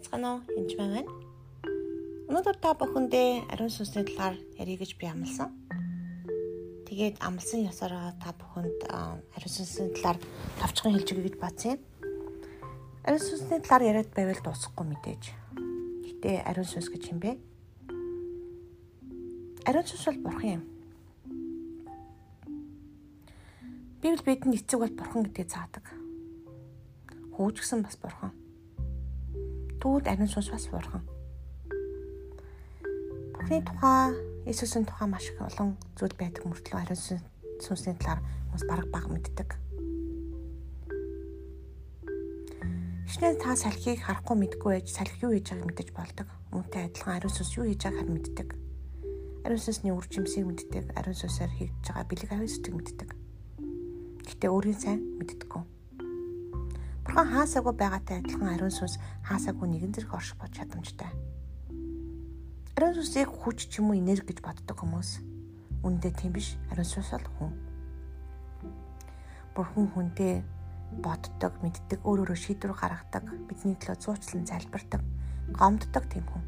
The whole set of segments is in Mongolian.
байцгаана уу? Энд байна. Өнөөдөр та бүхэндээ ариун сүнсний талаар ярих гэж би амласан. Тэгээд амлсан ёсоор та бүхэнд ариун сүнсний талаар товчхон хэлж өгье гэж бодсон юм. Ариун сүнсний талаар яриад байвал дуусахгүй мэдээж. Гэтэ ариун сүнс гэж юм бэ? Ариун сүнс бол бурхан юм. Библи бидэнд эцэг бол бурхан гэдгийг заадаг. Хөөж гисэн бас бурхан Тэгвэл ариун сүнс бас бурхан. Бурхны тухай, Иесусийн тухай маш их олон зүйл байдаг мөртлөө ариун сүнсний талаар хүмүүс бараг бага мэддэг. Шинэ та салхийг харахгүй мэдгүй байж салхи юу хийж байгааг мэдэж болдог. Үүнтэй адилхан ариун сүнс юу хийж байгааг харин мэддэг. Ариун сүнсний үр жимсийг мэддэг. Ариун сүнсээр хийж байгаа бэлэг авийн сүтгийг мэддэг. Гэтэ өөрийн сайн мэддэггүй. Бурхан хаасаагүй байгаатай адилхан ариун сүнс хаасаагүй нэгэн зэрэг орших бод чадамжтай. Ариун сүнсийг хүч ч юм уу энерги гэж боддог хүмүүс. Үүндээ тийм биш. Ариун сүнс бол хүн. Бурхан хүнтэй боддог, мэддэг, өөр өөрө шийдвэр гаргадаг, бидний төлөө зуучлан залбирдаг, гомддог тийм хүн.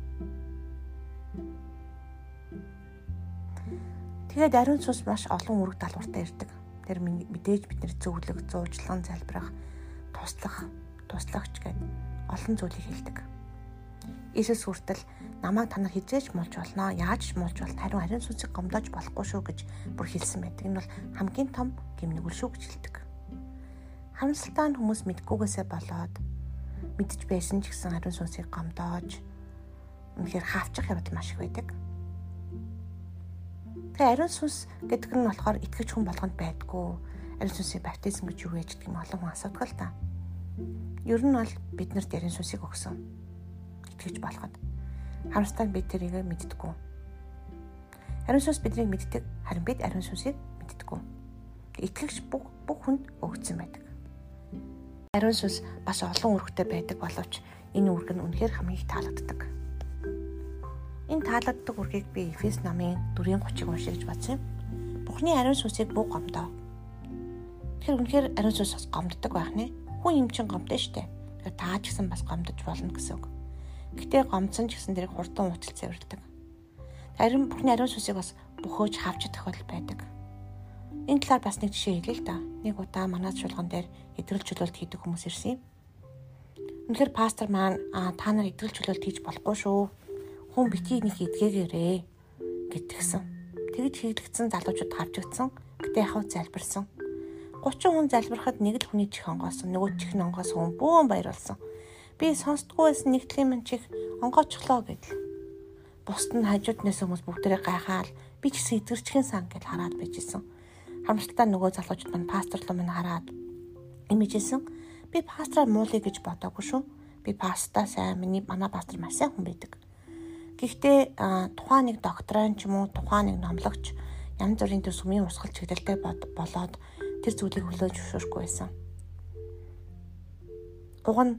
Тэгээд ариун сүнс маш олон үүрэг далвартай ирдэг. Тэр мэдээж бидний зөвлөг, зуучлан залбирах туслах, туслагч гэд олон зүйлийг хэлдэг. Иесус хүртэл намайг та нар хизээж муулж болно. Яаж ч муулж болно. Харин ариун сүнсийг гомдоож болохгүй шүү гэж бүр хэлсэн байдаг. Энэ бол хамгийн том гимнэгэл шүү гэж хэлдэг. Харамсалтай нь хүмүүс мэдгүйгээсээ болоод мэдж байсан ч гэсэн ариун сүнсийг гомдоож үнэхээр хаавчих явдал маш их байдаг. Тэгээ ариун сүнс гэдэг нь болохоор итгэж хүн болгонд байдгүй. Ариун сүнсийг баптизм гэж юу гэж гэдэг юм олон хүн асуудаг л та. Ер нь бол биднэрт ярин сүнсийг өгсөн. Итгэж болоход. Харамстай бид тэрийг мэддэггүй. Ариун сүнс биднийг мэддэг, харин бид ариун сүнсийг мэддэггүй. Итгэгч бүх бүх хүнд өгсөн байдаг. Ариун сүнс бас олон үүрэгтэй байдаг боловч энэ үүрэг нь үнэхээр хамгийн их таалагддаг. Энэ таалагддаг үргийг би Эфес намын 4:30-ыг уншиж юм. Бухны ариун сүнсийг бүх гомдоо. Тэгэхээр үнэхээр ариун сүнс гомддог байх нэ хүн юм чин гомдсон штэ. Тэгэхээр таа ч гэсэн бас гомдож болно гэсэн үг. Гэтэ гомдсон ч гэсэн тэрийг хурдан уучлал цэвэрлдэг. Харин Бурхны ариун сүнсийг бас бөхөөж хавч тохиол байдаг. Энэ талаар бас нэг жишээ хэлье л да. Нэг удаа манай чуулган дээр идэвхтэй чөлөөлт хийдэг хүмүүс ирсэн юм. Үнэхээр пастор маань аа та нар идэвхтэй чөлөөлт хийж болохгүй шүү. Хүн битгий нэг идгээгээрээ гэтгсэн. Тэгж хийлгдсэн залуучууд хавж өгсөн. Гэтэ яхав залбирсан. 30 хүн залбирахад нэг л хүний чих онгоосон, нөгөө чих нь онгоосон хүн бөөн баярлсан. Би сонсдгүй байсан нэгтгэлийн мань чих онгоочлоо гэдэл. Бусд нь хажууднаас хүмүүс бүгдээрээ гайхаал би ч гэсэн эдгэрчхэн сан гэж хараад байжсэн. Харамсалтай нөгөө залуучууд маань пасторлоо минь хараад имижсэн. Би пастраа муулъя гэж бодоагүй шүү. Би пастаа сайн миний манай пастор маш сайн хүн байдаг. Гэхдээ тухайн нэг докторан ч юм уу тухайн нэг номлогч янз бүрийн төс сүмийн урсгал чиглэлтэй болоод тэр зүйлийг хөлөөж өшөөрөхгүй байсан. Уг нь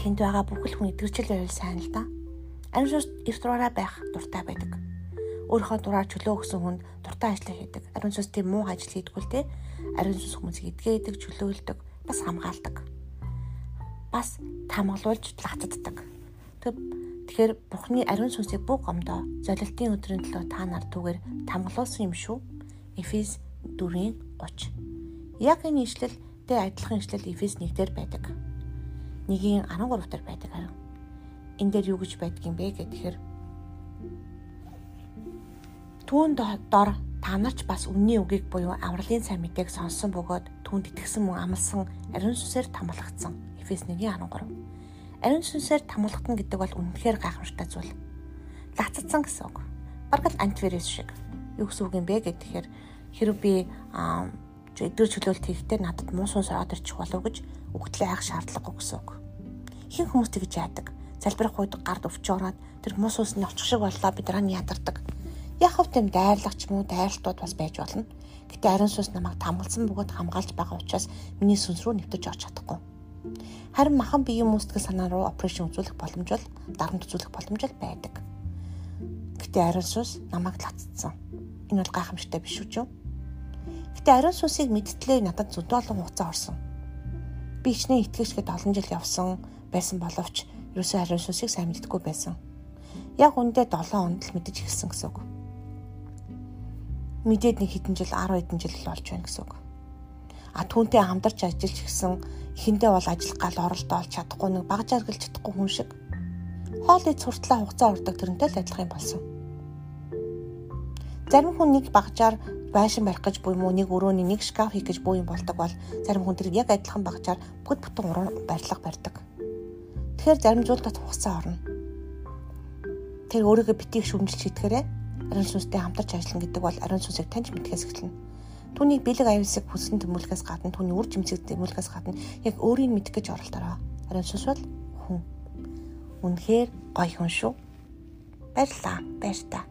тэнд байгаа бүхэл хүн эдгэрчл байвал сайн л да. Ариун эрт дураараа байх дуртай байдаг. Өөрийнхөө дураар чөлөө өгсөн хүнд дуртай ажил хийдэг. Ариун сүнс тийм муу ажил хийдэггүй л те. Ариун сүнс хүмүүсийг эдгээдэг, чөлөөлдөг, бас хамгаалдаг. Бас тамгалуулж лацаддаг. Тэгэхээр Бурхны ариун сүнсийг бүх гомдоо золилтын өдрийн төлөө та нар түгээр тамгалуулсан юм шүү. Эфес 4:30 Яг энэ ишлэлтэй адилхан ишлэл Эфес 1-дэр байдаг. Нэгийн 13 дээр байдаг харин. Энэ дээр юу гэж байдаг юм бэ гэхээр түүн дор та нарч бас үнний үгийг буюу авралын сайн мэдээг сонссон бөгөөд түүнд итгэсэн мөн амлсан ариун сүнсээр тамлагдсан. Эфес 1:13. Ариун сүнсээр тамлагдана гэдэг бол үнэнхээр гайхамшигтай зүйл. Лацадсан гэсэн үг. Бараг л антивирус шиг. Юу гэсэн үг юм бэ гэхээр хэрэг би өдөр чөлөөлт хийхдээ надад муу сүнс ороод ирчих болов гэж үгтлээ хайх шаардлагагүй гэсэн үг. Ихэнх хүмүүс тэгж яадаг. Залбирах үед гард өвч ороод тэр муу сүнс нь очих шиг боллоо бид дараа нь ядардаг. Яг хав тэм дайрлах ч юм уу дайралтууд бас байж болно. Гэтэ ариун сүнс намайг тамгалсан бөгөөд хамгаалж байгаа учраас миний сүнс рүү нэвтэж орж чадахгүй. Харин махан биеийн мөсгөл санаа руу операшн үзүүлэх боломж бол дарамт үзүүлэх боломж бол байдаг. Гэтэ ариун сүнс намайг лацсан. Энэ бол гайхамшигтай биш үү Гэтэ ариун сүнсийг мэдтлээ надад олон хугацаа орсон. Би ичнээ итгэжгээд олон жил явсан байсан боловч ерөөсөө ариун сүнсийг сайн мэддэггүй байсан. Яг үндэ 7 онд л мэдэж эхэлсэн гэсэн үг. Мэдээд нэг хэдэн жил 10 хэдэн жил болж байна гэсэн үг. А түүнтэй хамдарч ажиллаж гисэн эхэндээ бол ажил гал оролдоо олж чадахгүй нэг баг жаргалж чадахгүй хүн шиг хоол ид суртлаа хугацаа ордог тэрнтэй л адилхан болсон. Зарим хүн нэг багжаар байшин барих гэж буй муу нэг өрөөний нэг шкаф хийх гэж буй юм болдог бол зарим хүн тэр яг адилхан багжаар бүгд бүтэн уран барилга барьдаг. Тэгэхээр зарим зүйлд хугацаа орно. Тэр өөрийгөө битгий шүмжилж хийдгээрээ ариун сүнстэй хамтарч ажиллана гэдэг бол ариун сүнсийг таньж мэдхээс эхэлнэ. Түүний бэлэг аюулсыг хүссэн тэмүүлгээс гадна түүний үр жимсэг тэмүүлгээс гадна яг өөрийг мэдэх гэж оролдороо. Ариун сүнс бол хүн. Үнэхээр гоё хүн шүү. Баярлаа. Баяр та.